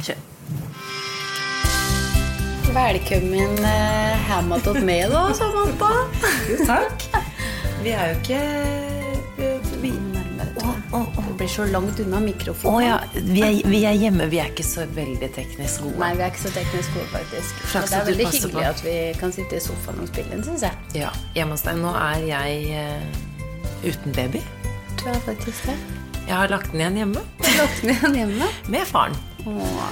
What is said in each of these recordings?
Kjør. Velkommen hjem til meg, da, Samantha. Jo, takk. Vi er jo ikke vi, Å, å, å. Det blir så langt unna mikrofonen. ja, vi er, vi er hjemme. Vi er ikke så veldig teknisk gode. Nei, vi er ikke så teknisk gode, faktisk. Flaks Og det er veldig hyggelig på. at vi kan sitte i sofaen og spille inn, syns jeg. Ja, hjemme hos deg. Nå er jeg uh, uten baby. Du er faktisk det. Jeg har lagt den igjen hjemme Lagt den igjen hjemme. med faren. Åh.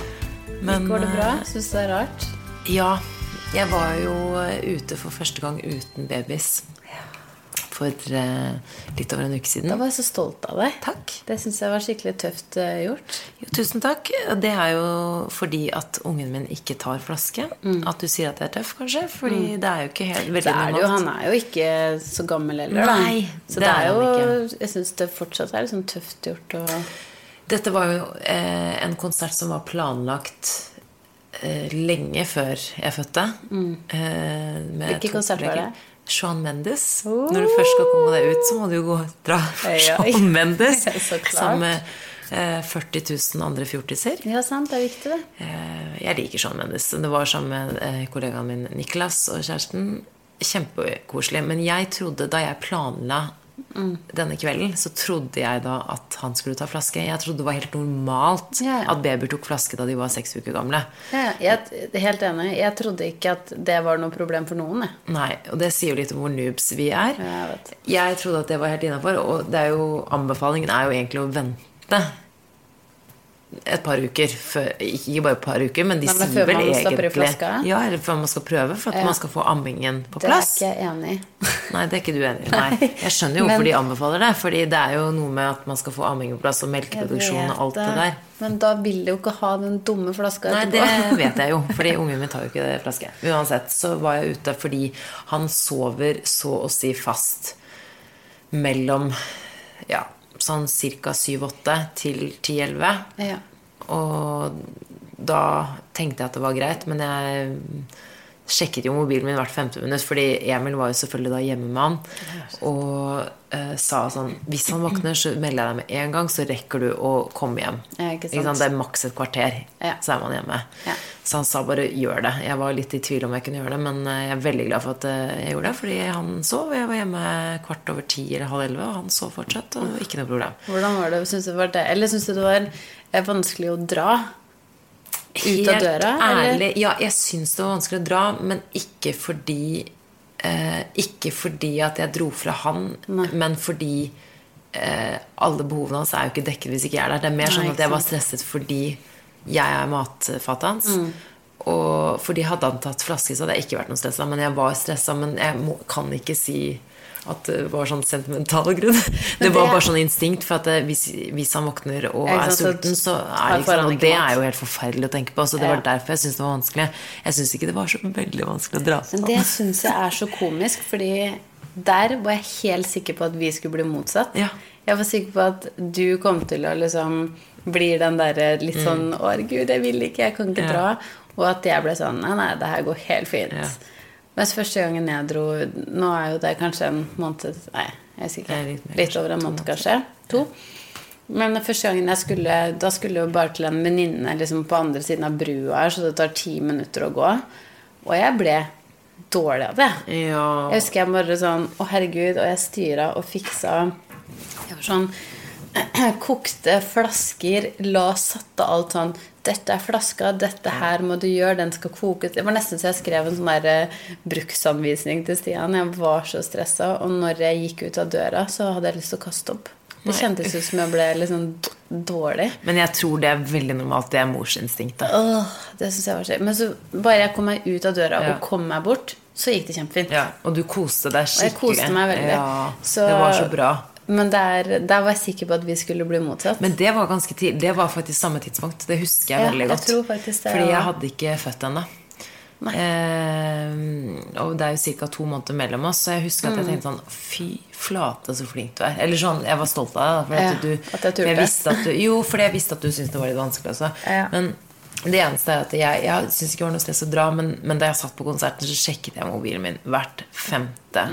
Men Går det bra? eh, Syns du det er rart? Ja. Jeg var jo eh, ute for første gang uten babys for eh, litt over en uke siden. Da var jeg så stolt av deg. Takk. Det syns jeg var skikkelig tøft gjort. Jo, tusen takk. Det er jo fordi at ungen min ikke tar flaske. At du sier at jeg er tøff, kanskje. Fordi det er jo ikke helt veldig det jo, han er jo ikke så gammel heller. Nei, så det det er jo Jeg syns det fortsatt er liksom tøft gjort å Dette var jo eh, en konsert som var planlagt eh, lenge før jeg fødte. Eh, Hvilken konsert var det? Sean Mendes. Oh. Når du først skal komme deg ut, så må du jo gå og dra Sean ja. Shawn Mendes sammen med eh, 40 000 andre fjortiser. Ja, sant. Det er viktig, det. Eh, Jeg liker Sean Mendes. Det var sammen med eh, kollegaen min Niklas og kjæresten. Kjempekoselig. Men jeg trodde da jeg planla denne kvelden, så trodde jeg da at han skulle ta flaske. Jeg trodde det var helt normalt Ja, ja. at babyer tok flaske da de var seks uker gamle. Ja, jeg er helt enig. Jeg trodde ikke at det var noe problem for noen. Jeg. Nei, og det sier jo litt om hvor noobs vi er. Jeg. Jeg trodde at det var helt innafor, og det er jo, anbefalingen er jo egentlig å vente et par uker før Ikke bare et par uker, men de Nei, men sier vel egentlig? Ja, eller før man skal prøve, for at Ja. man skal få ammingen på plass. Det er ikke jeg enig i. Nei, det er ikke du enig i. Nei. Jeg skjønner jo Men- hvorfor de anbefaler det. Fordi det er jo noe med at man skal få amming på plass, og melkeproduksjon og alt det der. Men da vil de jo ikke ha den dumme flaska Nei, det vet jeg jo, fordi ungen min tar jo ikke det flaske. Uansett så var jeg ute fordi han sover så å si fast mellom ja, sånn ca. 7-8 til 10-11. Ja. Og da tenkte jeg at det var greit, men jeg sjekket jo mobilen min hvert femte minutt, fordi Emil var jo selvfølgelig da hjemme med han. Og eh, sa sånn Hvis han våkner, så melder jeg deg med en gang, så rekker du å komme hjem. Ja, ikke sant. Det er maks et kvarter, Ja. så er man hjemme. Ja. Så han sa bare 'gjør det'. Jeg var litt i tvil om jeg kunne gjøre det, men eh, jeg er veldig glad for at eh, jeg gjorde det, fordi han sov. Jeg var hjemme kvart over ti eller halv elleve, og han sov fortsatt, og ikke noe problem. Hvordan var det? Syns du det var det? Eller syns du det var eh, vanskelig å dra ut av døra? Helt ærlig, ja, jeg syns det var vanskelig å dra, men ikke fordi eh, Ikke fordi at jeg dro fra han, men fordi eh, alle behovene hans er jo ikke dekket hvis ikke jeg er der. Det er mer sånn at jeg var stresset fordi jeg er matfatet hans. Mm. Og fordi hadde han tatt flaske, så hadde jeg ikke vært noe stressa. Men jeg var stressa. Men jeg må, kan ikke si at det var sånn sentimental grunn. Det var bare sånn instinkt. For at hvis, hvis han våkner og er sulten, så er det ikke sånn. Og det er jo helt forferdelig å tenke på. Så det var derfor jeg syntes det var vanskelig. Jeg syns ikke det var så veldig vanskelig å dra Men det syns jeg er så komisk, fordi der var jeg helt sikker på at vi skulle bli motsatt. Ja. Jeg var sikker på at du kom til å liksom bli den derre litt sånn 'Å, herregud, jeg vil ikke, jeg kan ikke Mm. Ja. dra'. Og at jeg ble sånn 'Nei, nei, det her går helt fint'. Ja. Mens første gangen jeg dro Nå er jo det kanskje en måned Nei, jeg er sikker. Er litt litt over en måned, kanskje. To. Men første gangen jeg skulle Da skulle jeg jo bare til en venninne liksom på andre siden av brua her, så det tar ti minutter å gå. Og jeg ble dårlig av det. Ja. Jeg husker jeg bare sånn Å, herregud. Og jeg styra og fiksa Jeg var sånn Kokte flasker, la, satte alt sånn Dette er flaska, dette her må du gjøre, den skal kokes Det var nesten så jeg skrev en sånn der eh, bruksanvisning til Stian. Jeg var så stressa. Og når jeg gikk ut av døra, så hadde jeg lyst til å kaste opp. Det kjentes ut som jeg ble litt sånn dårlig. Men jeg tror det er veldig normalt. Det er morsinstinktet. Åh, det synes jeg var skjønt. Men så bare jeg kom meg ut av døra Ja. og kom meg bort, så gikk det kjempefint. Ja, og du koste deg Og skikkelig. jeg koste meg veldig. Ja, Så- det var så bra. Men der, der var jeg sikker på at vi skulle bli motsatt. Men det var ganske tid, Det var faktisk samme tidspunkt. Det husker jeg Ja, veldig godt. Jeg det, Fordi jeg hadde ikke født ennå. Eh, og det er jo ca. to måneder mellom oss, så jeg husker at jeg Mm. tenkte sånn Fy flate, så flink du er. Eller sånn, jeg var stolt av deg. For Ja, at du, at jeg visste at du, jo, fordi jeg visste at du syntes det var litt vanskelig også. Ja. Men det eneste er at jeg, jeg syns ikke det var noe stress å dra, men, men da jeg satt på konserten, så sjekket jeg mobilen min hvert femte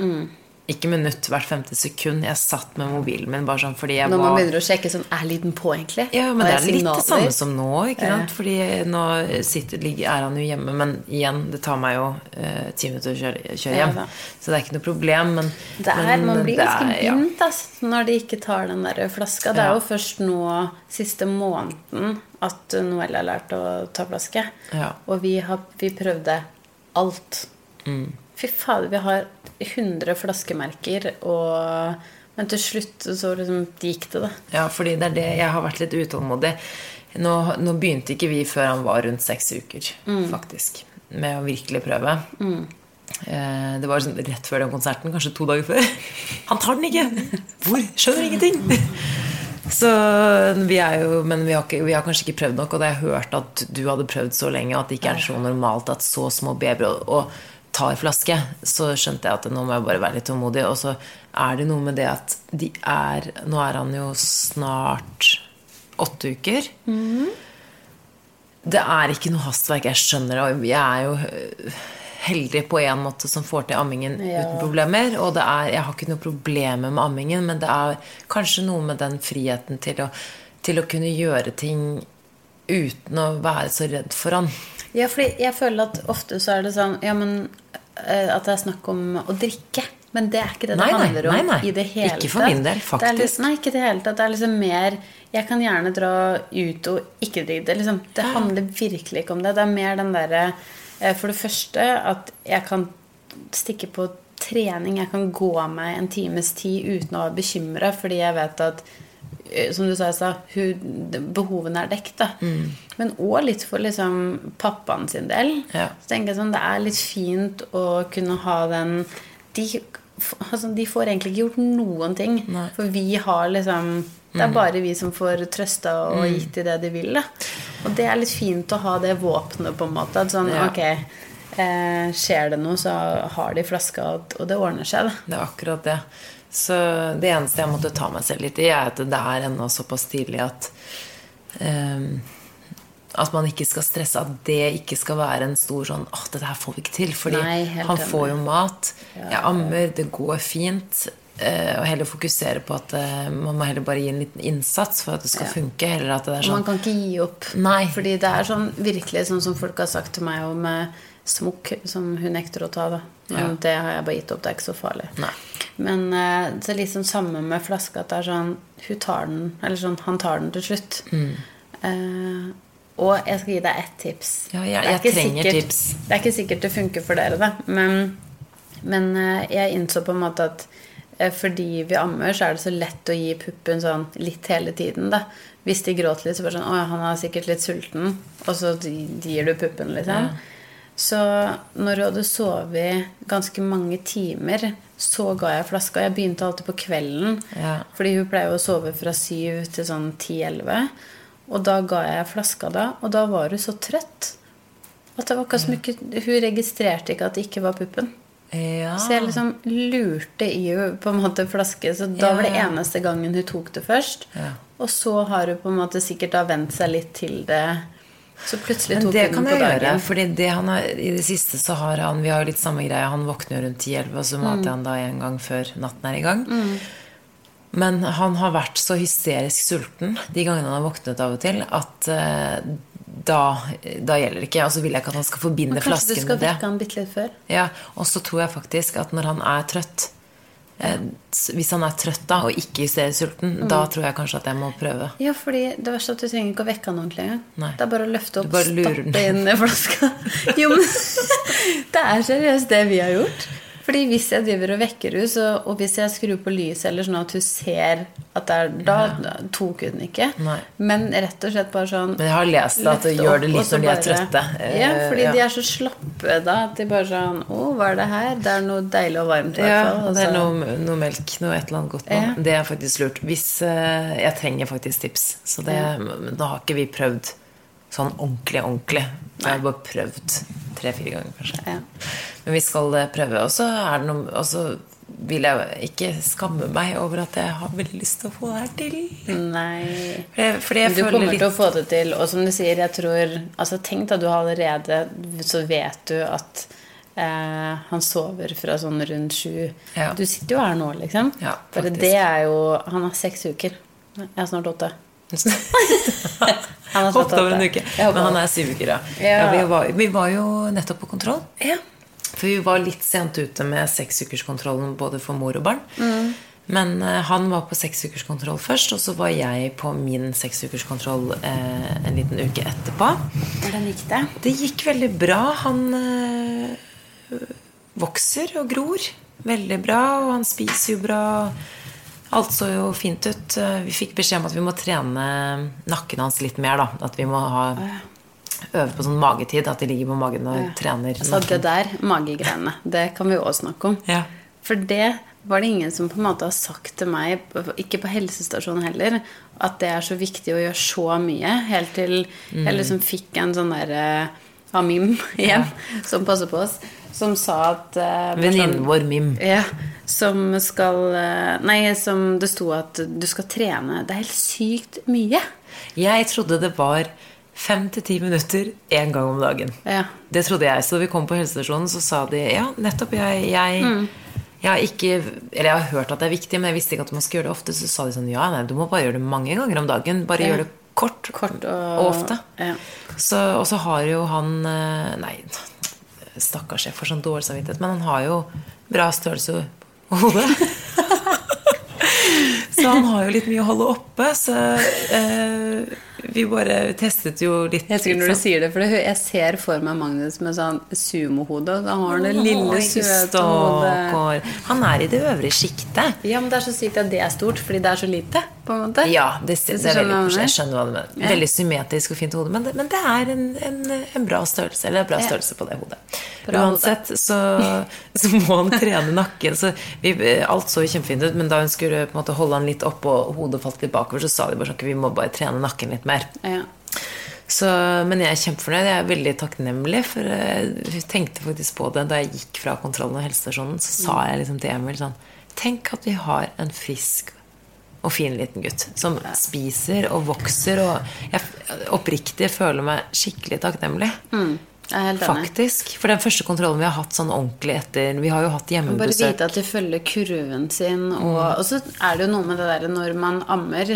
ikke minutt hvert femte sekund. Jeg satt med mobilen min bare sånn fordi jeg Når man var begynner å sjekke sånn Er lyden på, egentlig? ja, men det er litt det samme som nå. Ikke Ja. Fordi nå sitter, ligger- er han jo hjemme, men igjen, det tar meg jo eh, ti minutter å kjøre, kjøre hjem. Ja, så det er ikke noe problem. Men, Det er, men man blir ganske er- ja. blindt altså, når de ikke tar den der flaska. Det er jo først nå, siste måneden, at Noelle har lært å ta flaske. Ja. Og vi, har, vi prøvde alt. Mm. Fy fader, vi har 100 flaskemerker, og Men til slutt så liksom gikk det, da. Ja, fordi det er det jeg har vært litt utålmodig. Nå, nå begynte ikke vi før han var rundt seks uker, Mm. faktisk. Med å virkelig prøve. Eh, det var sånn rett før den konserten, kanskje to dager før. Han tar den ikke! Hvor? Skjønner ingenting! Så vi er jo Men vi har, ikke, vi har kanskje ikke prøvd nok, og da jeg hørte at du hadde prøvd så lenge, at det ikke er så normalt at så små babyer og, og tar flaske, så skjønte jeg at nå må jeg bare være litt tålmodig. Og så er det noe med det at de er Nå er han jo snart åtte uker. Det er ikke noe hastverk, jeg skjønner det. Og jeg er jo øh, heldig på en måte som får til ammingen Ja. uten problemer. Og det er, jeg har ikke noe problemer med ammingen, men det er kanskje noe med den friheten til å, til å kunne gjøre ting uten å være så redd for han. Ja, fordi jeg føler at ofte så er det sånn Ja, men eh, At det er snakk om å drikke. Men det er ikke det Nei, det handler om nei, nei. i det hele Ikke for min del, Det er litt, faktisk. nei, ikke det hele tatt. Det er liksom mer Jeg kan gjerne dra ut og ikke drikke det. Liksom, det handler virkelig ikke om det. Det er mer den derre eh, For det første at jeg kan stikke på trening. Jeg kan gå meg en times tid uten å være bekymra, fordi jeg vet at som du sa i stad, behovene er dekt. da. Mm. Men òg litt for liksom pappaen sin del. Ja. Så tenker jeg sånn, Det er litt fint å kunne ha den De, altså, de får egentlig ikke gjort noen ting. Nei. For vi har liksom Det er bare vi som får trøsta og gitt dem det de vil. Da. Og det er litt fint å ha det våpenet, på en måte. At sånn, Ja. ok, eh, skjer det noe, så har de flaska, og og det ordner seg. Da. Det er akkurat det. Så det eneste jeg måtte ta meg selv litt i, er at det er ennå såpass tidlig at um, At man ikke skal stresse. At det ikke skal være en stor sånn Å, dette her får vi ikke til. Fordi Nei, han enig. får jo mat. Jeg ammer. Det går fint. Uh, Og heller fokusere på at uh, man må heller bare gi en liten innsats for at det skal funke. Heller at det er Og man sånn kan ikke gi opp. Nei. Fordi det er sånn virkelig sånn som folk har sagt til meg om uh, smokk, som hun nekter å ta. da Ja. Det har jeg bare gitt opp. Det er ikke så farlig. Nei. Men eh, det er liksom samme med flaska. At det er sånn Hun tar den Eller sånn Han tar den til slutt. Mm. Uh, og jeg skal gi deg ett tips. Ja, jeg- jeg trenger sikkert- tips. Det er ikke sikkert det funker for dere, da. Men, men uh, jeg innså på en måte at uh, fordi vi ammer, så er det så lett å gi puppen sånn litt hele tiden. da Hvis de gråter litt, så bare sånn Å ja, han er sikkert litt sulten. Og så gir du puppen, liksom. Så når du hadde sovet ganske mange timer, så ga jeg flaska. Jeg begynte alltid på kvelden. Ja. Fordi hun pleier å sove fra syv til sånn ti-elleve. Og da ga jeg flaska da, og da var hun så trøtt. At det var ikke så mye Hun registrerte ikke at det ikke var puppen. Ja. Så jeg liksom lurte i henne på en måte flaske. Så da var det eneste gangen hun tok det først. Ja. Og så har hun på en måte sikkert da vent seg litt til det. Så plutselig tok det kan jeg gjøre. dagen. Fordi det han har, i det siste så har han Vi har jo litt samme greie. Han våkner rundt 10-11, og så mater mm. han da en gang før natten er i gang. Men han har vært så hysterisk sulten de gangene han har våknet av og til, at uh, da, da gjelder det ikke. Og så vil jeg ikke at han skal forbinde flasken med det. kanskje du skal vekke han bitte litt før? Ja, Og så tror jeg faktisk at når han er trøtt Hvis han er trøtt da, og ikke ser sulten, Mm. da tror jeg kanskje at jeg må prøve. Ja, fordi det verste er at du trenger ikke å vekke han ordentlig engang. Det er bare å løfte opp og stappe inn i flaska. Jo, men det er seriøst det vi har gjort. Fordi hvis jeg driver og vekker henne, og hvis jeg skrur på lyset, eller sånn at hun ser at det er Da tok hun ikke. Nei. Men rett og slett bare sånn Men jeg har lest at det gjør det litt når de er trøtte. Eh, Ja, fordi ja. de er så slappe da. At de bare sånn Å, hva er det her? Det er noe deilig og varmt, i hvert fall. Ja, det er Altså, noe, noe melk, noe et eller annet godt noe. Ja. Det er faktisk lurt. Hvis eh, Jeg trenger faktisk tips. Så det, da har ikke vi prøvd sånn ordentlig, ordentlig. Jeg har bare prøvd tre-fire ganger, kanskje. Ja. Men vi skal eh, prøve. Og så er det noe Og så vil jeg ikke skamme meg over at jeg har veldig lyst til å få det her til. Nei Fordi, fordi Du kommer litt til å få det til. Og som du sier, jeg tror altså Tenk at du har allerede Så vet du at Eh, han sover fra sånn rundt sju. Ja. Du sitter jo her nå, liksom. Ja, Bare det er jo Han har seks uker. Jeg er snart åtte. Han har tatt opp over en uke. Men han er syv uker, ja. Ja. vi, var, vi var jo nettopp på kontroll. Ja. For vi var litt sent ute med seksukerskontrollen både for mor og barn. Mm. Men uh, han var på seksukerskontroll først, og så var jeg på min seksukerskontroll uh, en liten uke etterpå. Hvordan gikk det? Det gikk veldig bra. Han uh, vokser og gror veldig bra, og han spiser jo bra. Alt så jo fint ut. Eh, Vi fikk beskjed om at vi må trene nakken hans litt mer. da At vi må ha øve på sånn magetid. At de ligger på magen og trener Altså det der, magegreiene, det kan vi også snakke om. Ja. For det var det ingen som på en måte har sagt til meg, ikke på helsestasjonen heller, at det er så viktig å gjøre så mye. Helt til Mm. jeg liksom fikk en sånn derre Amim ja. som passer på oss, som sa at uh, Venninnen vår Mim. Ja, som skal eh, Nei, som det sto at du skal trene. Det er helt sykt mye. Jeg trodde det var fem til ti minutter én gang om dagen. Ja. Det trodde jeg. Så da vi kom på helsestasjonen, så sa de ja, nettopp jeg, jeg, jeg har ikke Eller jeg har hørt at det er viktig, men jeg visste ikke at man skal gjøre det ofte. Så sa de sånn ja, nei, du må bare gjøre det mange ganger om dagen. Bare Ja. gjør det kort, Kort og, og ofte. Ja. Så, og så har jo han eh, Nei, stakkars, jeg får sånn dårlig samvittighet, men han har jo bra størrelse hodet. så han har jo litt mye å holde oppe, så eh, vi bare testet jo litt. Jeg elsker når du sier det, for jeg ser for meg Magnus med sånn sumohode. Så har han det lille, søte hodet. Han er i det øvre sjiktet. Ja, men det er så sykt at det er stort, fordi det er så lite. på en måte Ja, det, det, er veldig jeg skjønner hva du mener. Veldig symmetrisk og fint hode, men det, men det er en, en, en bra størrelse. Eller en bra størrelse på det hodet. Bra Uansett så, så må han trene nakken. Så vi, alt så kjempefint ut, men da hun skulle på en måte holde han litt opp og hodet falt litt bakover, så sa de bare sånn vi må bare trene nakken litt mer. Ja. Så, men jeg er kjempefornøyd. Jeg er veldig takknemlig, for jeg tenkte faktisk på det da jeg gikk fra kontrollen og helsestasjonen. Så sa jeg liksom til Emil sånn Tenk at vi har en frisk og fin liten gutt som spiser og vokser. Og jeg oppriktig føler meg skikkelig takknemlig. Er enig. Faktisk. For den første kontrollen vi har hatt sånn ordentlig etter Vi har jo hatt hjemmebesøk. Bare vite at de følger kurven sin. Og, og så er det jo noe med det der når man ammer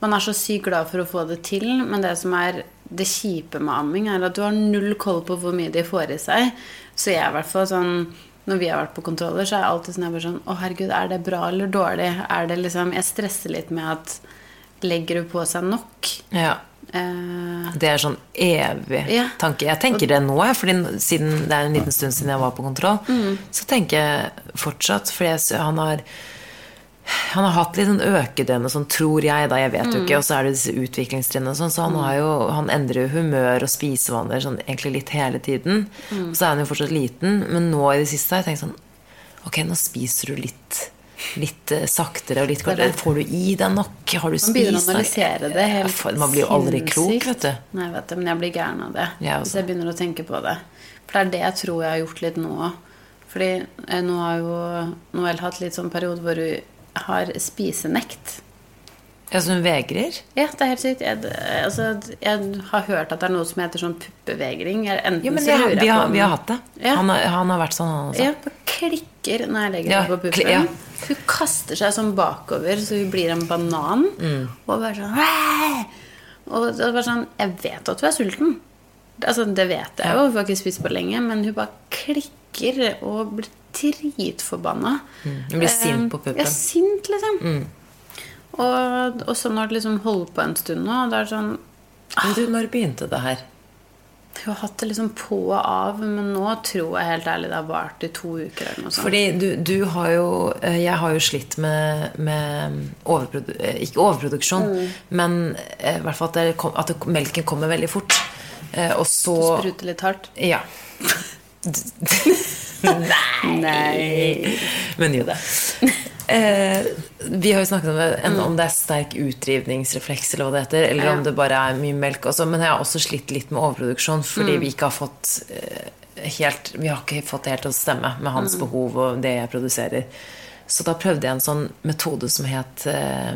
Man er så sykt glad for å få det til, men det som er det kjipe med amming, er at du har null koll på hvor mye de får i seg. Så jeg er i hvert fall sånn når vi har vært på kontroller, så er jeg alltid sånn, jeg bare sånn Å, herregud, er det bra eller dårlig? Er det liksom Jeg stresser litt med at Legger du på seg nok? Ja. Eh, Det er sånn evig Ja. tanke. Jeg tenker det nå, fordi siden det er en liten stund siden jeg var på kontroll. Mm. Så tenker jeg fortsatt, fordi jeg, han har han har hatt litt sånn økedønn og sånn, tror jeg, da. Jeg vet Mm. jo ikke. Og så er det disse utviklingstrinnene sånn, så han, har jo, han endrer jo humør og spisevaner sånn egentlig litt hele tiden. Mm. Og så er han jo fortsatt liten, men nå i det siste har jeg tenkt sånn Ok, nå spiser du litt Litt eh, saktere og litt kortere. Får du i deg nok? Har du man begynner å spist analysere det helt Ja, Man blir jo aldri klok, vet du. Nei, vet du, men jeg blir gæren av det. Jeg. Hvis jeg begynner å tenke på det. For det er det jeg tror jeg har gjort litt nå. Fordi eh, nå har jo Noel hatt litt sånn periode hvor hun har spisenekt. Ja, så hun vegrer? Ja, det er helt sykt. Jeg, altså, jeg har hørt at det er noe som heter sånn puppevegring. Enten jo, men så lurer jeg vi, har, vi har hatt det. Ja. Han, har, han har vært sånn, han også. Ja, det klikker når jeg legger Ja, meg på puppen. ja. Hun kaster seg sånn bakover, så hun blir en banan. Mm. Og bare sånn «Åh!» Og det var sånn Jeg vet at hun er sulten. Altså, det vet jeg jo, hun har ikke spist på lenge, men hun bare klikker og blir dritforbanna. du blir sint på puppen. Ja, sint, liksom. Og, og så når det liksom holder på en stund nå, det er sånn Men du, når begynte det her? Jeg har hatt det liksom på og av, men nå tror jeg helt ærlig det har vart i to uker eller noe sånt. Fordi du, du har jo eh, Jeg har jo slitt med, med overprodu eh, Ikke overproduksjon, Mm. men eh, i hvert fall at, kom, at det, melken kommer veldig fort. Eh, Og så Du Spruter litt hardt. Ja. Nei. Men jo da. Eh, vi har jo snakket om det, enten om det er sterk utdrivningsrefleks, eller hva det heter, eller om det bare er mye melk. Også. Men jeg har også slitt litt med overproduksjon, fordi Mm. vi ikke har fått eh, helt Vi har ikke fått det helt til å stemme med hans Mm. behov og det jeg produserer. Så da prøvde jeg en sånn metode som het eh,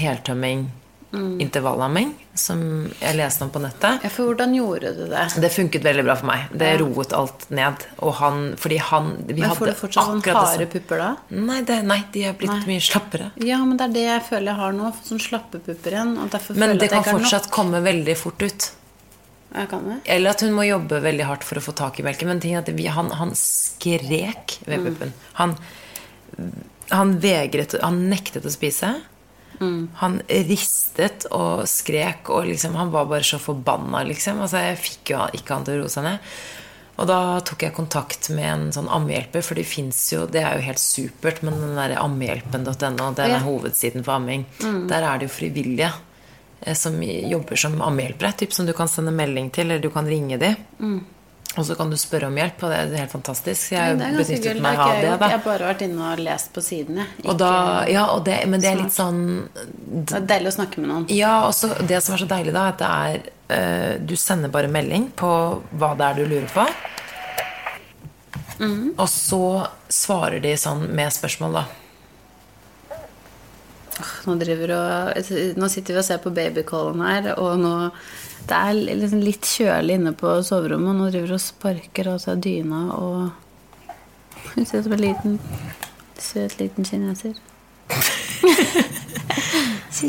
heltømming intervallamming, som jeg leste om på nettet. Ja, for hvordan gjorde du det? Det funket veldig bra for meg. Det roet alt ned. Og han Fordi han vi Men får du fortsatt sånn harde pupper da? Nei, det, nei, de er blitt mye slappere. Ja, men det er det jeg føler jeg har nå. Sånn slappe pupper igjen. Men det kan fortsatt komme veldig fort ut. Eller at hun må jobbe veldig hardt for å få tak i melken. Men ting er at vi, han, han skrek ved Mm. puppen. Han, han vegret Han nektet å spise. Mm. Han ristet og skrek, og liksom, han var bare så forbanna, liksom. Altså, jeg fikk jo ikke han til å roe seg ned. Og da tok jeg kontakt med en sånn ammehjelper, for de fins jo Det er jo helt supert, men den derre ammehjelpen.no, den Ja. Mm. er hovedsiden for amming. Der er det jo frivillige eh, som jobber som ammehjelpere. Typ som du kan sende melding til, eller du kan ringe de. Og så kan du spørre om hjelp, og det er helt fantastisk. Jeg Mm. Det er benyttet meg har av det. da Jeg har bare vært inne og lest på siden, jeg. og da, ja, og det, men det er litt sånn Det er deilig å snakke med noen. Ja, og så det som er så deilig, da, er at det er eh, Du sender bare melding på hva det er du lurer på. Og så svarer de sånn med spørsmål, da. Nå, og, nå sitter vi og ser på babycallen her, og nå Det er liksom litt kjølig inne på soverommet, og nå driver vi og sparker av seg dyna og Hun ser ut som en liten søt liten kineser. Så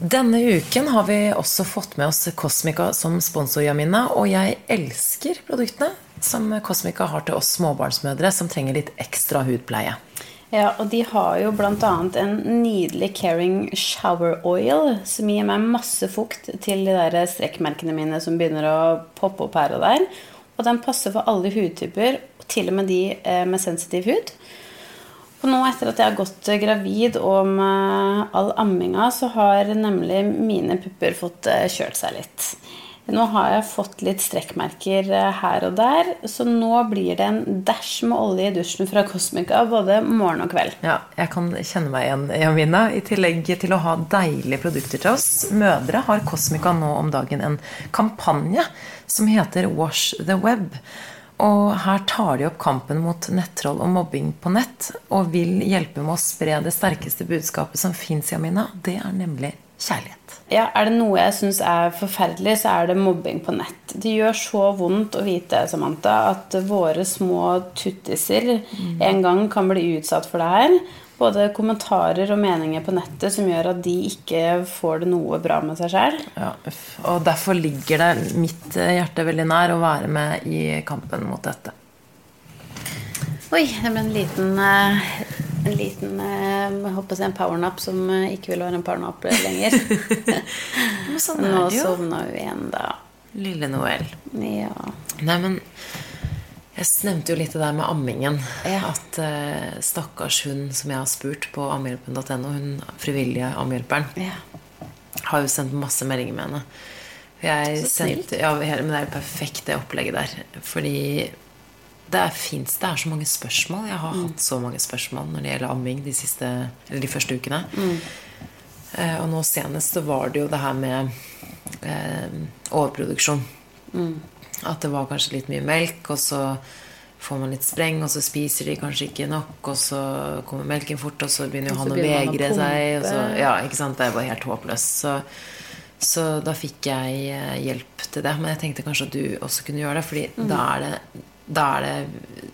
Denne uken har vi også fått med oss Cosmica som sponsor, Jamina. Og jeg elsker produktene som Cosmica har til oss småbarnsmødre som trenger litt ekstra hudpleie. Ja, og de har jo bl.a. en nydelig Caring Shower Oil som gir meg masse fukt til de der strekkmerkene mine som begynner å poppe opp her og der. Og den passer for alle hudtyper, til og med de eh, med sensitiv hud. Og nå etter at jeg har gått gravid og med all amminga, så har nemlig mine pupper fått eh, kjølt seg litt. Nå har jeg fått litt strekkmerker eh, her og der, så nå blir det en dæsj med olje i dusjen fra Cosmica både morgen og kveld. Ja, jeg kan kjenne meg igjen, Jamina. I tillegg til å ha deilige produkter til oss mødre, har Cosmica nå om dagen en kampanje som heter Wash the Web. Og her tar de opp kampen mot nettroll og mobbing på nett, og vil hjelpe med å spre det sterkeste budskapet som fins, Jamina. Det er nemlig kjærlighet. Ja, Er det noe jeg syns er forferdelig, så er det mobbing på nett. Det gjør så vondt å vite Samantha, at våre små tuttiser en gang kan bli utsatt for det her. Både kommentarer og meninger på nettet som gjør at de ikke får det noe bra med seg sjøl. Ja, og derfor ligger det mitt hjerte veldig nær å være med i kampen mot dette. Oi, det ble en liten eh, en liten eh, jeg håper å si en powernap som eh, ikke vil være en powernap lenger. Men sånn Nå er det jo. sovna hun igjen, da. Lille Noel. Ja. Nei, men jeg nevnte jo litt det der med ammingen. Ja. At uh, stakkars hun som jeg har spurt på ammehjelpen.no, hun frivillige ammehjelperen, ja. har jo sendt masse meldinger med henne. Jeg Så sendte, ja, men det er jo perfekt, det opplegget der. Fordi det er, finnes, det er så mange spørsmål. Jeg har hatt så mange spørsmål når det gjelder amming de, siste, eller de første ukene. Eh, og nå senest så var det jo det her med eh, overproduksjon. At det var kanskje litt mye melk, og så får man litt spreng, og så spiser de kanskje ikke nok, og så kommer melken fort, og så begynner han å vegre seg. Så, ja, ikke sant? Det var helt håpløst. Så, så da fikk jeg eh, hjelp til det. Men jeg tenkte kanskje at du også kunne gjøre det, Fordi Mm. da, er det, da er det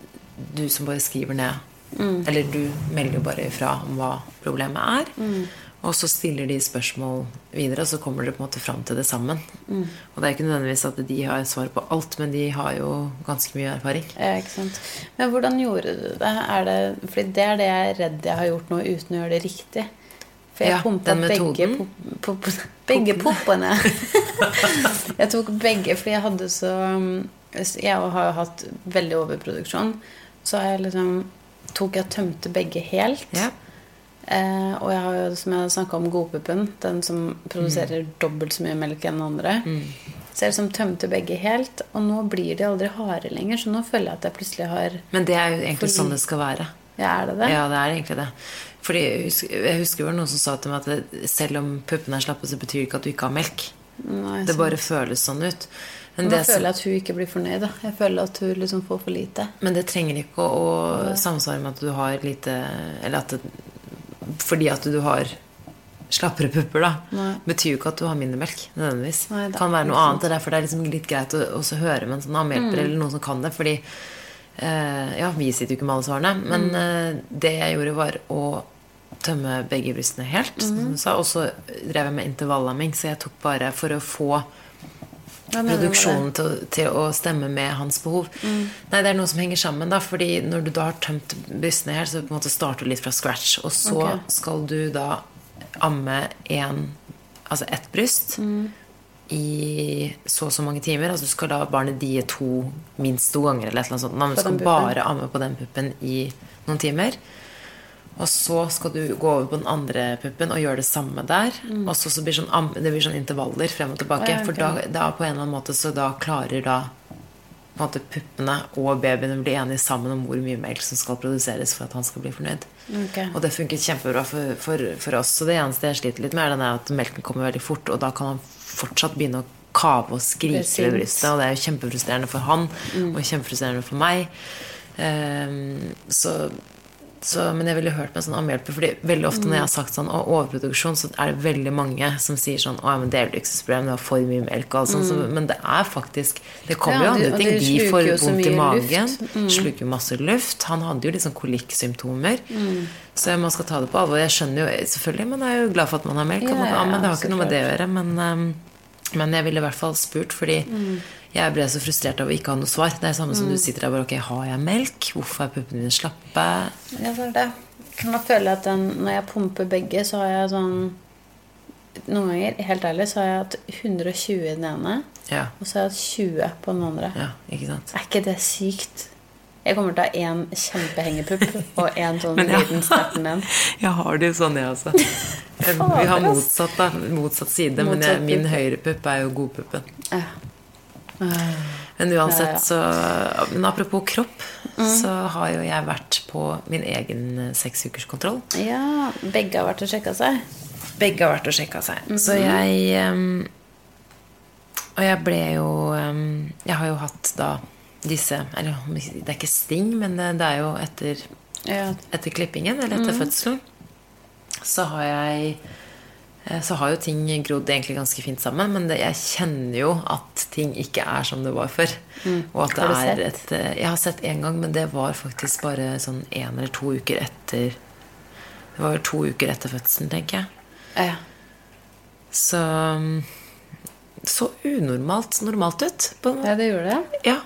du som bare skriver ned. Mm. Eller du melder jo bare ifra om hva problemet er. Mm. Og så stiller de spørsmål videre, og så kommer dere på en måte fram til det sammen. Mm. Og det er ikke nødvendigvis at de har svar på alt, men de har jo ganske mye erfaring. Ja, ikke sant. Men hvordan gjorde du det? Er det fordi det er det jeg er redd jeg har gjort nå uten å gjøre det riktig. For jeg Ja, pumpa begge, pop, pop, begge poppene. jeg tok begge fordi jeg hadde så Jeg har jo hatt veldig overproduksjon. Så jeg liksom tok jeg tømte begge helt. Ja. Eh, og jeg har jo, som jeg snakka om, godpuppen. Den som produserer Mm. dobbelt så mye melk enn andre. Så jeg liksom tømte begge helt. Og nå blir de aldri harde lenger, så nå føler jeg at jeg plutselig har Men det er jo egentlig sånn det skal være. Ja, er det det? Ja, det er egentlig det. Fordi jeg husker, jeg var noen som sa til meg at det, selv om puppene er slappe, så betyr det ikke at du ikke har melk. Nei, Det bare føles sånn ut. Men det, føler jeg at hun ikke blir fornøyd. Da. Jeg føler at hun liksom får for lite. men det trenger ikke å, å samsvare med at du har lite Eller at det, fordi at du har slappere pupper, da, Nei. betyr jo ikke at du har mindre melk. nødvendigvis. Nei Det kan være noe annet. Det annet. Derfor det er liksom litt greit å også høre med en sånn amhjelper eller noen som kan det. Fordi eh, Ja, vi sitter jo ikke med alle svarene, men eh, det jeg gjorde, var å tømme begge brystene helt, som du sa. Og så drev jeg med intervallamming, så jeg tok bare for å få Produksjonen til, til å stemme med hans behov. Nei, det er noe som henger sammen, da. Fordi når du da har tømt brystene her, så på en måte starter du litt fra scratch. Og så okay. skal du da amme en, altså ett bryst i så og så mange timer. Altså du skal la barnet die to, minst to ganger, eller et eller annet sånt. Du skal bare amme på den puppen i noen timer. Og så skal du gå over på den andre puppen og gjøre det samme der. Og så, så blir det sånn, det blir sånn intervaller frem og tilbake. Mm. Ja, okay. For da, da på en eller annen måte så da klarer da på en måte puppene og babyene bli enige sammen om hvor mye melk som skal produseres for at han skal bli fornøyd. Okay. Og det funket kjempebra for, for, for oss. Så det eneste jeg sliter litt med, er at melken kommer veldig fort, og da kan han fortsatt begynne å kave og skrike ved brystet. Og det er jo kjempefrustrerende for han, og kjempefrustrerende for meg. Um, så, så, men jeg ville hørt med en sånn ammehjelper, Fordi veldig ofte når jeg har sagt sånn å, overproduksjon, så er det veldig mange som sier sånn Å ja, men det er luksusproblem, det var for mye melk og alt sånt. Så, men det er faktisk Det kommer Ja, jo andre ting. de får vondt i magen. Mm. Sluker masse luft. Han hadde jo liksom kolikksymptomer. Mm. Så man skal ta det på alvor. Jeg skjønner jo selvfølgelig, man er jo glad for at man har melk. Ja, man, ja, men det har ikke noe med det å gjøre. Men, um, men jeg ville i hvert fall spurt, fordi Mm. Jeg ble så frustrert av å ikke ha noe svar. Det er samme som du sitter der bare Ok, har jeg melk? Hvorfor er puppene mine slappe? Ja, det er det. Kan da føle at den, når jeg pumper begge, så har jeg sånn Noen ganger, helt ærlig, så har jeg hatt 120 i den ene, Ja, og så har jeg hatt 20 på den andre. ja, ikke sant? Er ikke det sykt? Jeg kommer til å ha én kjempehengepupp og én sånn ja. liten snerten en. Jeg har det jo sånn, jeg også. Vi har motsatt, da. Motsatt side. men jeg, Motsatt min pupp. høyrepupp er jo godpuppen. Ja. Men uansett, så Men apropos kropp, Mm. så har jo jeg vært på min egen eh, seksukerskontroll. ja, begge har vært og sjekka seg. Begge har vært og sjekka seg. Mhm. Så jeg um, Og jeg ble jo um, Jeg har jo hatt da disse Eller det er ikke sting, men det, det er jo etter, Ja, etter klippingen, eller etter fødselen, så har jeg så har jo ting grodd egentlig ganske fint sammen, men det, jeg kjenner jo at ting ikke er som det var før. Og at det Mm. Er et eh, Jeg har sett én gang, men det var faktisk bare sånn én eller to uker etter Det var jo to uker etter fødselen, tenker jeg. ja. Så um, Så unormalt normalt ut. På, ja det gjorde det. ja,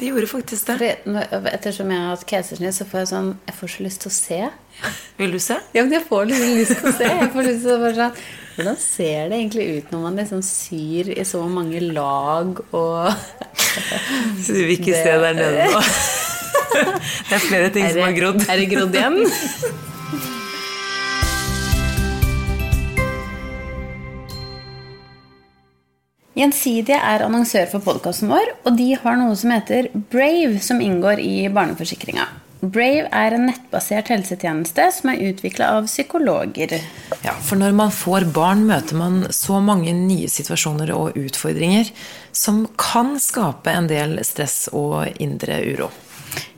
det gjorde faktisk det. Fordi, ettersom jeg har hatt keisersnitt, så får jeg sånn Jeg får så lyst til å se. Vil du se? Ja, men jeg får liksom lyst til å se. Jeg får lyst til å bare sånn Hvordan ser det egentlig ut når man liksom syr i så mange lag og Så du vil ikke Det- se der nede nå? Det er flere ting som har grodd. Er det grodd igjen? Gjensidige er annonsør for podkasten vår, og de har noe som heter Brave, som inngår i barneforsikringa. Brave er en nettbasert helsetjeneste som er utvikla av psykologer. Ja, for når man får barn, møter man så mange nye situasjoner og utfordringer som kan skape en del stress og indre uro.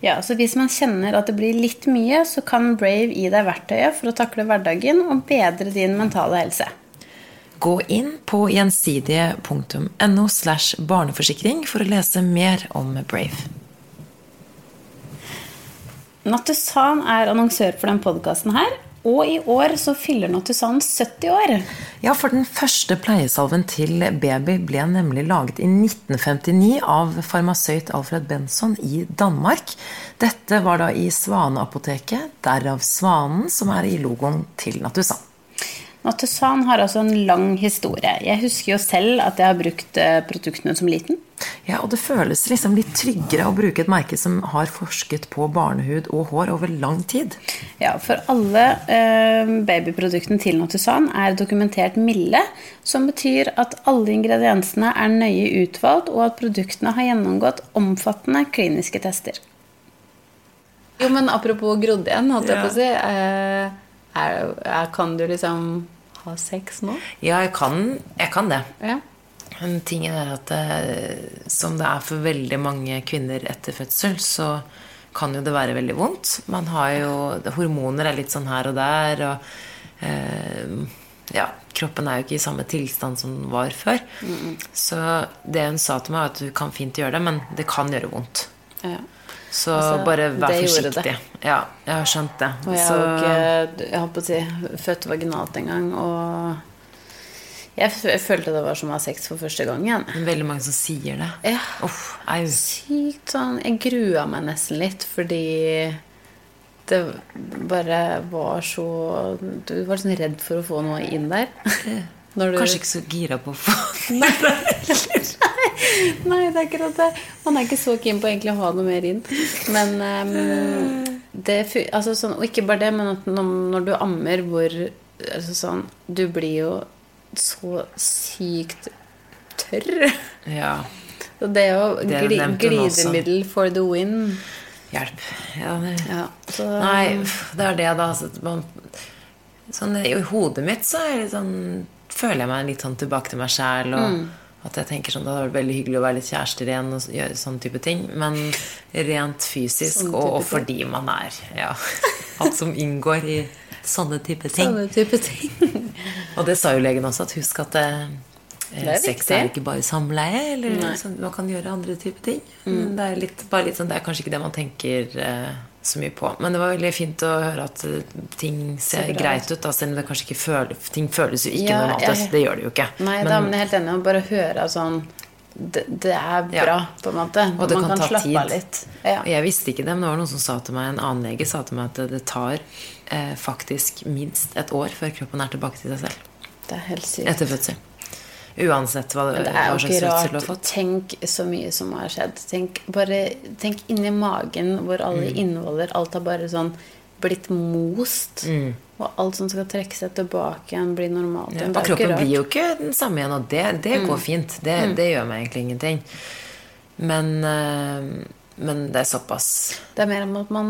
Ja, så Hvis man kjenner at det blir litt mye, så kan Brave gi deg verktøyet for å takle hverdagen og bedre din mentale helse. Gå inn på gjensidige.no slash barneforsikring for å lese mer om Brave. Nattusan er annonsør for den podkasten her, og i år så fyller Nattusan 70 år. Ja, for den første pleiesalven til baby ble nemlig laget i 1959 av farmasøyt Alfred Benson i Danmark. Dette var da i Svaneapoteket, derav svanen som er i logoen til Nattusan. Nattusan har altså en lang historie. Jeg husker jo selv at jeg har brukt eh, produktene som liten. Ja, og det føles liksom litt tryggere å bruke et merke som har forsket på barnehud og hår over lang tid. Ja, For alle eh, babyproduktene til Nattusan er dokumentert milde, som betyr at alle ingrediensene er nøye utvalgt, og at produktene har gjennomgått omfattende kliniske tester. Jo, men apropos grodd igjen, holdt jeg Ja. på å si. Eh, er, er, kan du liksom ha sex nå? Ja, jeg kan, jeg kan det. Ja. Men tingen er at det, som det er for veldig mange kvinner etter fødsel, så kan jo det være veldig vondt. Man har jo Hormoner er litt sånn her og der, og eh, ja, kroppen er jo ikke i samme tilstand som den var før. Så det hun sa til meg, var at du kan fint gjøre det, men det kan gjøre vondt. Ja. Så Altså, bare vær det forsiktig. Ja, jeg har skjønt det. Og jeg har ikke Jeg holdt på å si født vaginalt en gang, og jeg, jeg følte det var som å ha sex for første gang igjen. veldig mange som sier det. Ja. Uff. Sykt sånn Jeg grua meg nesten litt fordi det bare var så Du var sånn redd for å få noe inn der. Du, Kanskje ikke så gira på å få Nei, det er akkurat det. Man er ikke så keen på egentlig å ha noe mer inn. Men um, det, altså sånn, Og ikke bare det, men at når, du ammer, hvor altså sånn, Du blir jo så sykt tørr. Ja, Så det er jo Det gli, glidemiddel for the win. hjelp. Ja, det, Ja, så, Nei, det er det, da. Altså, man, sånn, I hodet mitt så er det sånn, føler jeg meg litt sånn tilbake til meg sjæl. Og Mm. At jeg tenker sånn, Det hadde vært veldig hyggelig å være litt kjærester igjen. Og gjøre sånn type ting Men rent fysisk, Sånn og, og fordi man er ja, Alt som inngår i sånne type ting. sånne type ting. Og det sa jo legen også, at husk at eh, er sex viktig. er ikke bare samleie. Eller Mm. sånn, man kan gjøre andre typer ting. Men det er, litt, litt sånn, det er kanskje ikke det man tenker eh, så mye på. Men det var veldig fint å høre at eh, ting ser greit ut. Da, selv om det kanskje ikke føler, ting føles jo ikke Ja, normalt jeg- Det gjør det jo ikke. Nei, da, men jeg er helt enig. å Bare høre sånn det, det er Ja. bra, på en måte. Og det Man kan ta slappe tid. litt. Ja. Jeg visste ikke det, men det var noen som sa til meg, en annen lege sa til meg at det, det tar eh, faktisk minst et år før kroppen er tilbake til seg selv. Det er helt sykt. Etter fødsel. Uansett hva, Men det er jo ikke rart. Tenk så mye som har skjedd. Tenk, bare, tenk inni magen hvor alle Mm. innvoller Alt har bare sånn blitt most. Mm. Og alt som skal trekke seg tilbake igjen, blir normalt. Ja, og kroppen. Mm. blir jo ikke den samme igjen, og det, det går fint. Det, det gjør meg egentlig ingenting. Men, øh, men det er såpass. Det er mer om at man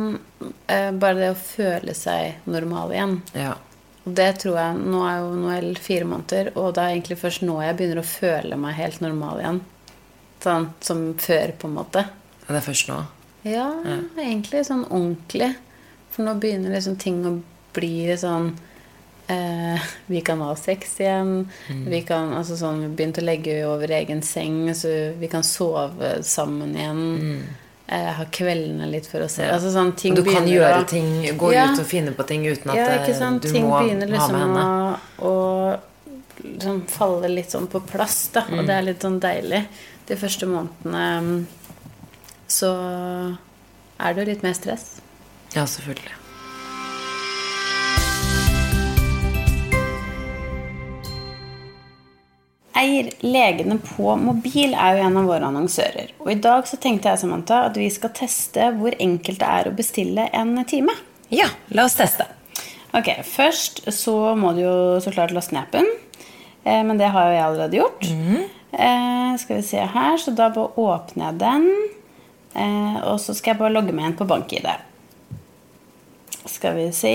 eh, Bare det å føle seg normal igjen. Ja. Og det tror jeg Nå er jo Noel fire måneder, og det er egentlig først nå jeg begynner å føle meg helt normal igjen. Sånn som før, på en måte. Det er først nå. Ja, egentlig sånn ordentlig. For nå begynner liksom ting å bli sånn eh, Vi kan ha sex igjen. Vi kan altså sånn, Vi begynte å legge over egen seng, så vi kan sove sammen igjen. Eh, ha kveldene litt for å se. Altså, sånn, ting du kan gjøre da. ting, gå Ja. ut og finne på ting uten at ja, eh, du Ting må begynner ha liksom med henne. å, å liksom falle litt sånn på plass, da. Mm. Og det er litt sånn deilig. De første månedene mm, så er det jo litt mer stress. Ja, selvfølgelig. Eier legene på mobil er jo en av våre annonsører. Og i dag så tenkte jeg Samantha, at vi skal teste hvor enkelt det er å bestille en time. Ja, la oss teste. Ok, Først så må du jo så klart laste ned appen. Eh, men det har jo jeg allerede gjort. eh, skal vi se her, Så da bare åpner jeg den. Eh, og så skal jeg bare logge meg inn på BankID. Skal vi se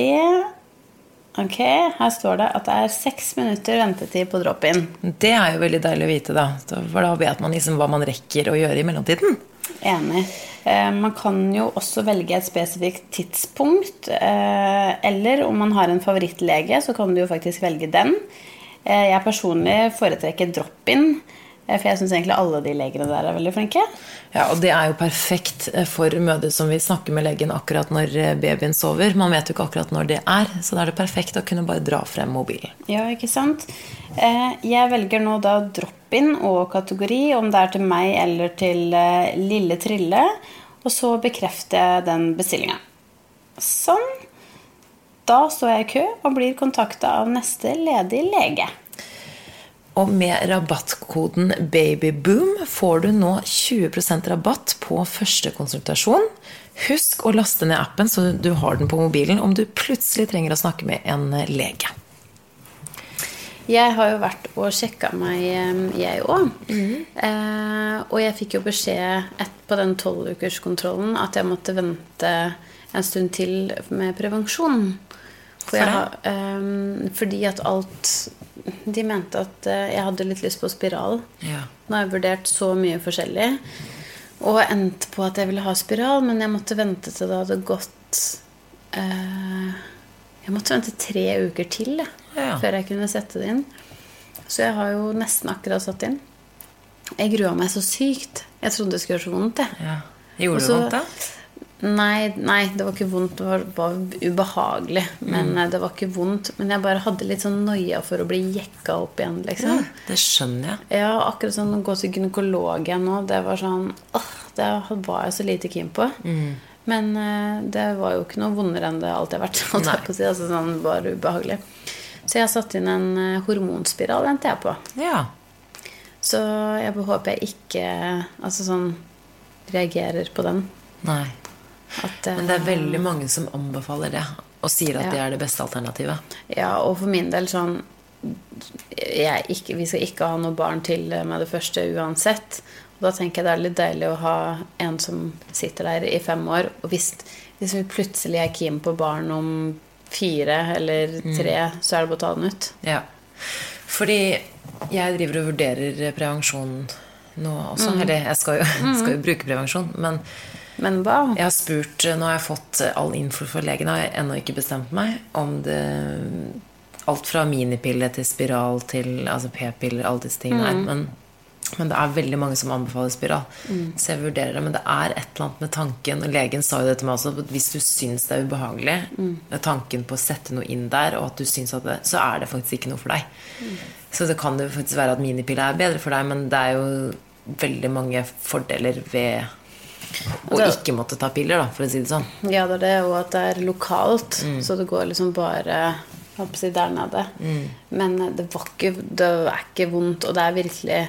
Ok, her står det at det er seks minutter ventetid på drop-in. Det er jo veldig deilig å vite, da. For da vet man liksom hva man rekker å gjøre i mellomtiden. Enig. Eh, man kan jo også velge et spesifikt tidspunkt. Eh, eller om man har en favorittlege, så kan du jo faktisk velge den. Eh, jeg personlig foretrekker drop-in, for jeg syns egentlig alle de legene der er veldig flinke. Ja, og det er jo perfekt eh, for mødre som vil snakke med legen akkurat når eh, babyen sover. Man vet jo ikke akkurat når det er, så da er det perfekt å kunne bare dra frem mobilen. Ja, ikke sant? Eh, jeg velger nå da drop-in og kategori, om det er til meg eller til Lille Trille. Og så bekrefter jeg den bestillinga. Sånn. Da står jeg i kø og blir kontakta av neste ledig lege. Og med rabattkoden BABYBOOM får du nå 20% rabatt på første konsultasjon. Husk å laste ned appen så du har den på mobilen om du plutselig trenger å snakke med en lege. Jeg har jo vært og sjekka meg, jeg òg. Eh, og jeg fikk jo beskjed på den tolvukerskontrollen at jeg måtte vente en stund til med prevensjon. For jeg eh, fordi at alt de mente at eh, jeg hadde litt lyst på spiral. Ja. Nå har jeg vurdert så mye forskjellig. Og endte på at jeg ville ha spiral, men jeg måtte vente til det hadde gått eh, Jeg måtte vente tre uker til jeg, Ja. før jeg kunne sette det inn. Så jeg har jo nesten akkurat satt inn. Jeg grua meg så sykt. Jeg trodde det skulle gjøre så vondt. jeg. ja. Gjorde Også, det vondt, da? Nei, nei, det var ikke vondt. Det var, var ubehagelig. Men Mm. eh, det var ikke vondt. Men jeg bare hadde litt sånn noia for å bli jekka opp igjen, liksom. Ja, det skjønner jeg. Ja, akkurat sånn å gå til gynekolog igjen nå, det var sånn åh, Det var jeg så lite keen på. Mm. Men uh, det var jo ikke noe vondere enn det alltid har vært. holdt jeg på å si, altså sånn bare ubehagelig. Så jeg satte satt inn en uh, hormonspiral, venter jeg på. Ja. Så jeg håper jeg ikke altså sånn reagerer på den. Nei. At, eh, Men det er veldig mange som anbefaler det, og sier at Ja. det er det beste alternativet. Ja, og for min del sånn jeg ikke, Vi skal ikke ha noe barn til med det første uansett. Og da tenker jeg det er litt deilig å ha en som sitter der i fem år. Og hvis, hvis vi plutselig er keen på barn om fire eller tre, så er det bare å ta den ut. Ja. Fordi jeg driver og vurderer prevensjon nå også. Mm. Eller jeg skal jo, skal jo bruke prevensjon, men Men hva? jeg har spurt Nå har jeg fått all info fra legen, har jeg ennå ikke bestemt meg om det Alt fra minipille til spiral til altså p-piller, alle disse tingene her. Men, men det er veldig mange som anbefaler spiral. Så jeg vurderer det. Men det er et eller annet med tanken, og legen sa jo det til meg også, at hvis du syns det er ubehagelig, med tanken på å sette noe inn der, og at du syns at det, så er det faktisk ikke noe for deg. Så det kan jo faktisk være at minipille er bedre for deg, men det er jo veldig mange fordeler ved Det- ikke måtte ta piller, da, for å si det sånn. Ja, det er det, og at det er lokalt. Så det går liksom bare si, der nede. Men eh, det, var ikke, det er ikke vondt, og det er virkelig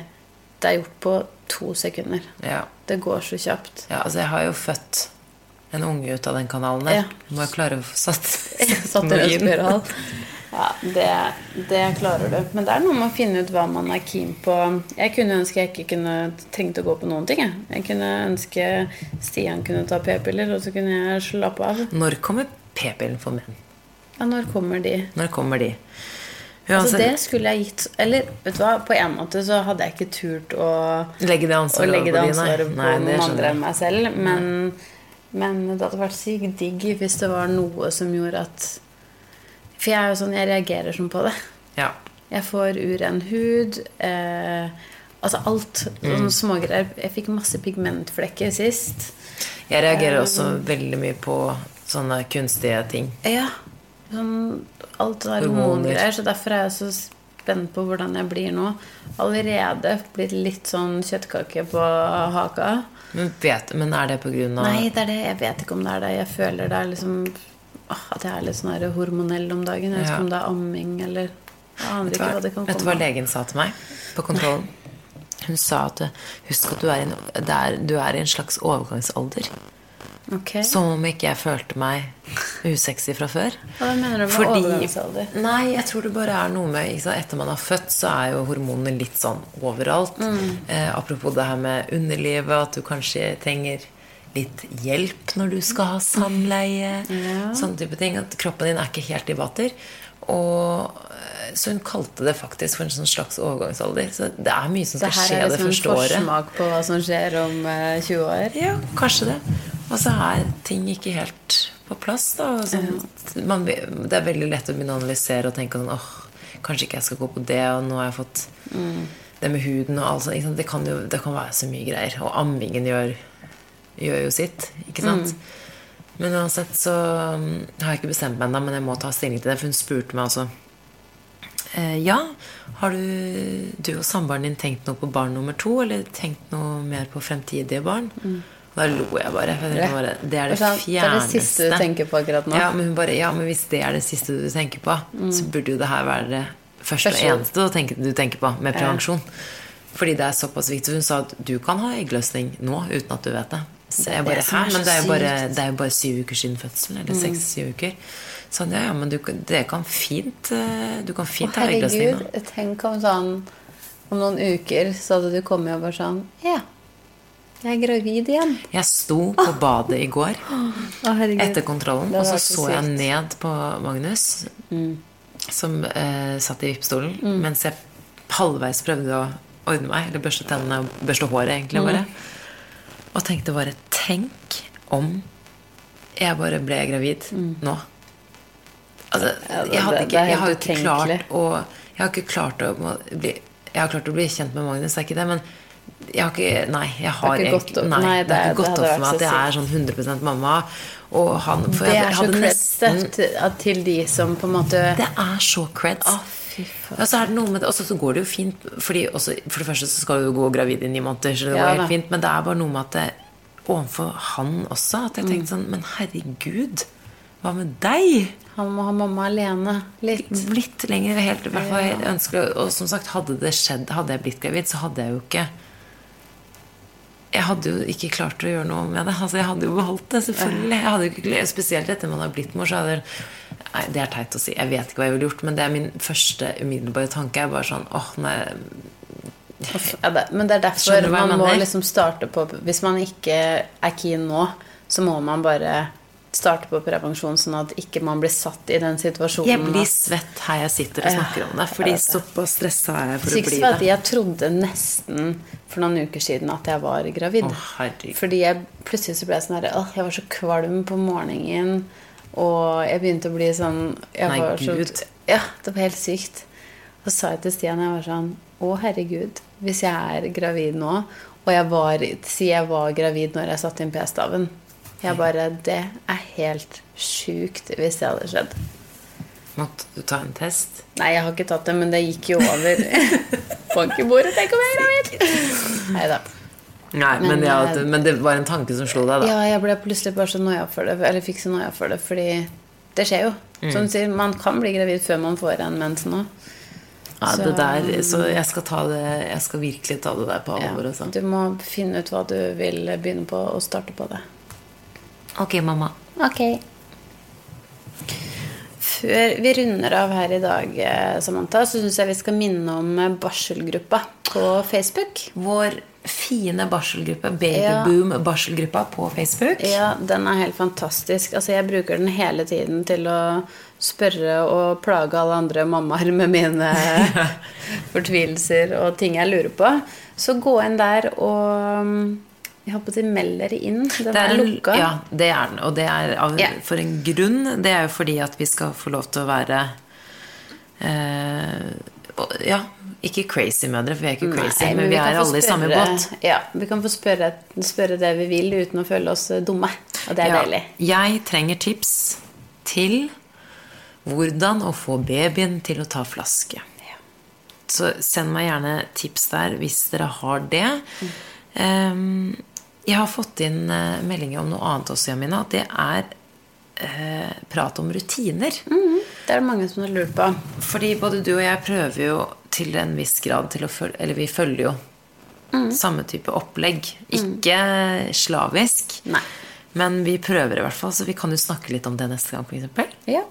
Det er gjort på to sekunder. Ja. Det går så kjapt. ja, altså jeg har jo født en unge ut av den kanalen der. Ja. Må jeg klare å få satt, Satt i Ja, det, det klarer du. Men det er noe med å finne ut hva man er keen på. Jeg kunne ønske jeg ikke kunne trengte å gå på noen ting. Jeg, jeg kunne ønske Stian kunne ta p-piller, og så kunne jeg slappe av. Når kommer p-pillen for menn? Ja, når kommer de? Når kommer de? Altså, det skulle jeg gitt Eller vet du hva, på en måte så hadde jeg ikke turt å, legge det ansvaret legge det ansvaret på nei. Nei, noen andre enn meg selv. Men, men det hadde vært sykt digg hvis det var noe som gjorde at For jeg er jo sånn, jeg reagerer sånn på det. Ja. Jeg får uren hud. Eh, altså alt. Mm. Sånne smågreier. Jeg fikk masse pigmentflekker sist. Jeg reagerer um, også veldig mye på sånne kunstige ting. Ja. Sånn, alt der hormongreier. Så derfor er jeg så spent på hvordan jeg blir nå. Allerede blitt litt sånn kjøttkake på haka. Men, vet, men er det på grunn av Nei, det er det. Jeg vet ikke om det er det. Jeg føler det er liksom At jeg er litt sånn hormonell om dagen. Jeg vet ikke om det er amming eller Vet du hva, hva hva legen sa til meg på kontrollen? Hun sa at husk at du er, en, det er, du er i en slags overgangsalder. Okay. Som om ikke jeg følte meg usexy fra før. Hva mener du med Fordi- overgangsalder? Nei, jeg tror det bare er noe med sant? Etter man har født, så er jo hormonene litt sånn overalt. Mm. Eh, apropos det her med underlivet, at du kanskje trenger litt hjelp når du skal ha samleie. Ja. Sånne type ting. At kroppen din er ikke helt i vater. Og, eh, så hun kalte det faktisk for en sånn slags overgangsalder. Så det er mye som Det skal her skje er det liksom en forsmak på hva som skjer om eh, 20 år. Ja, kanskje det. Og så er ting ikke helt på plass. Da. Sånn, man, det er veldig lett å begynne å analysere og tenke sånn åh, kanskje ikke jeg skal gå på det, og nå har jeg fått det med huden og alt sånt. Det kan jo det kan være så mye greier. Og ammingen gjør, gjør jo sitt, ikke sant? Men uansett så um, har jeg ikke bestemt meg ennå, men jeg må ta stilling til det. For hun spurte meg altså eh, Ja, har du, du og samboeren din tenkt noe på barn nummer to? Eller tenkt noe mer på fremtidige barn? Da lo jeg bare. Jeg bare det er det fjerneste. Det er det siste du tenker på akkurat nå. Ja, men bare, ja, men hvis det er det siste du tenker på, så burde jo det her være det første og eneste du tenker på med prevensjon. Fordi det er såpass viktig. Hun sa at du kan ha eggløsning nå uten at du vet det. Så jeg bare, det Men det er, jo bare, er bare syv uker siden fødselen. Eller seks-syv uker. Sånn, ja, ja, men du, det kan fint eh, Du kan fint ha eggløsning nå. herregud, tenk om sånn Om noen uker så hadde du kommet og bare sånn Ja, jeg er gravid igjen. Jeg sto på badet i går oh, etter kontrollen, og så så jeg ned på Magnus. som eh, satt i vippstolen, Mm. mens jeg halvveis prøvde å ordne meg, eller børste tennene og børste håret, egentlig, Mm. Og tenkte bare Tenk om jeg bare ble gravid nå. Altså, Mm. Ja, det- jeg, hadde ikke, er jeg har jo ikke klart å Jeg har ikke klart å bli Jeg har klart å bli kjent med Magnus, det er ikke det, men jeg har ikke Nei, jeg har ikke gått opp- Nei, det har det- ikke gått opp for meg at jeg er sånn 100% mamma. Og han For Det er så creds nesten til, de som på en måte Det er så creds. Å, og så det og så går det jo fint Fordi også, For det første så skal du jo gå gravid i ni måneder, så det Ja, går helt da. fint. Men det er bare noe med at det, overfor han også At jeg Mm. tenkte sånn Men herregud, hva med deg? Han må ha mamma alene litt. Litt lenger helt, i hvert fall helt ønskelig. Og som sagt, hadde det skjedd, hadde jeg blitt gravid, så hadde jeg jo ikke jeg hadde jo ikke klart å gjøre noe med det. Altså, jeg hadde jo beholdt det, selvfølgelig. Jeg hadde ikke, spesielt etter man har blitt mor, så hadde Nei, det er teit å si. Jeg vet ikke hva jeg ville gjort, men det er min første umiddelbare tanke. er bare sånn åh, nei, Ja, det, men det er derfor man må liksom starte på Hvis man ikke er keen nå, så må man bare starte på prevensjon, sånn at ikke man blir satt i den situasjonen. Jeg blir svett her jeg sitter og snakker om det. Fordi såpass stressa er jeg for å bli det. jeg trodde nesten for noen uker siden at jeg var gravid. Å. Fordi jeg plutselig så ble jeg sånn herre jeg var så kvalm på morgenen. Og jeg begynte å bli sånn jeg Nei, var så, Gud. Ja, det var helt sykt. Og så sa jeg til Stian jeg var sånn Å, herregud. Hvis jeg er gravid nå, og jeg var Si jeg var gravid når jeg satte inn p-staven. Jeg bare Det er helt sjukt hvis det hadde skjedd. Måtte du ta en test? Nei, jeg har ikke tatt det, men det gikk jo over. Bank i bordet, tenk om jeg er gravid! Nei da. Nei, men, Men, ja, det, men det var en tanke som slo deg, da. Ja, jeg ble plutselig bare så noia for det. Eller fikk så noia for det, fordi det skjer jo. Mm. Som du sier, man kan bli gravid før man får en mens nå. Ja, Så- det der, så jeg skal, ta det, jeg skal virkelig ta det der på alvor. Ja, du må finne ut hva du vil begynne på, og starte på det. Ok, mamma. Ok. Før vi runder av her i dag, eh, Samantha, så syns jeg vi skal minne om eh, barselgruppa på Facebook. Vår fine barselgruppe, Ja. Babyboom-barselgruppa på Facebook. Ja, den er helt fantastisk. Altså, jeg bruker den hele tiden til å spørre og plage alle andre mammaer med mine fortvilelser og ting jeg lurer på. Så gå inn der og mm, Jeg håper de melder dere inn. Den Det er, er lukka. ja, det er den. Og det er av, yeah. for en grunn. Det er jo fordi at vi skal få lov til å være eh, Ja, ikke crazy mødre, for vi er ikke crazy, Nei, men, vi, vi er alle alle i samme båt. Ja, vi kan få spørre, spørre det vi vil uten å føle oss eh, dumme. Og det er Ja, deilig. jeg trenger tips til hvordan å få babyen til å ta flaske. Så send meg gjerne tips der hvis dere har det. Ehm, jeg har fått inn eh, meldinger om noe annet også, Jamina. At det er eh, prat om rutiner. Det er det mange som har lurt på. Fordi både du og jeg prøver jo til en viss grad til å følge Eller vi følger jo samme type opplegg. Ikke slavisk. Nei. Men vi prøver i hvert fall, så vi kan jo snakke litt om det neste gang. For eksempel. Ja.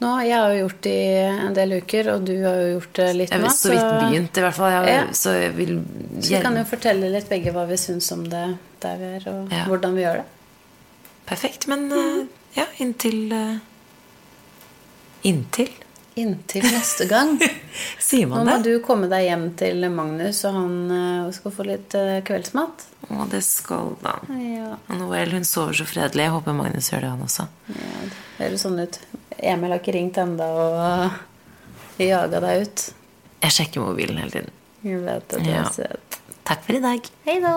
Nå, jeg har jo gjort det i en del uker, og du har jo gjort det litt Jeg nå. har så vidt begynt, i hvert fall. Jeg, Ja. Så jeg vil Så vi kan jo fortelle litt begge hva vi syns om det der vi er, og Ja. hvordan vi gjør det. Perfekt. Men eh, ja, inntil eh, Inntil? Inntil neste gang. Sier man det? Nå må det? du komme deg hjem til Magnus, og han uh, skal få litt uh, kveldsmat. Å, det skal da. Ja, Noel hun sover så fredelig. Jeg håper Magnus gjør det, han også. ja, det høres sånn ut. Emil har ikke ringt enda og jaga deg ut. Jeg sjekker mobilen hele tiden. Jeg vet det, Ja. er søt. Takk for i dag. Hei da!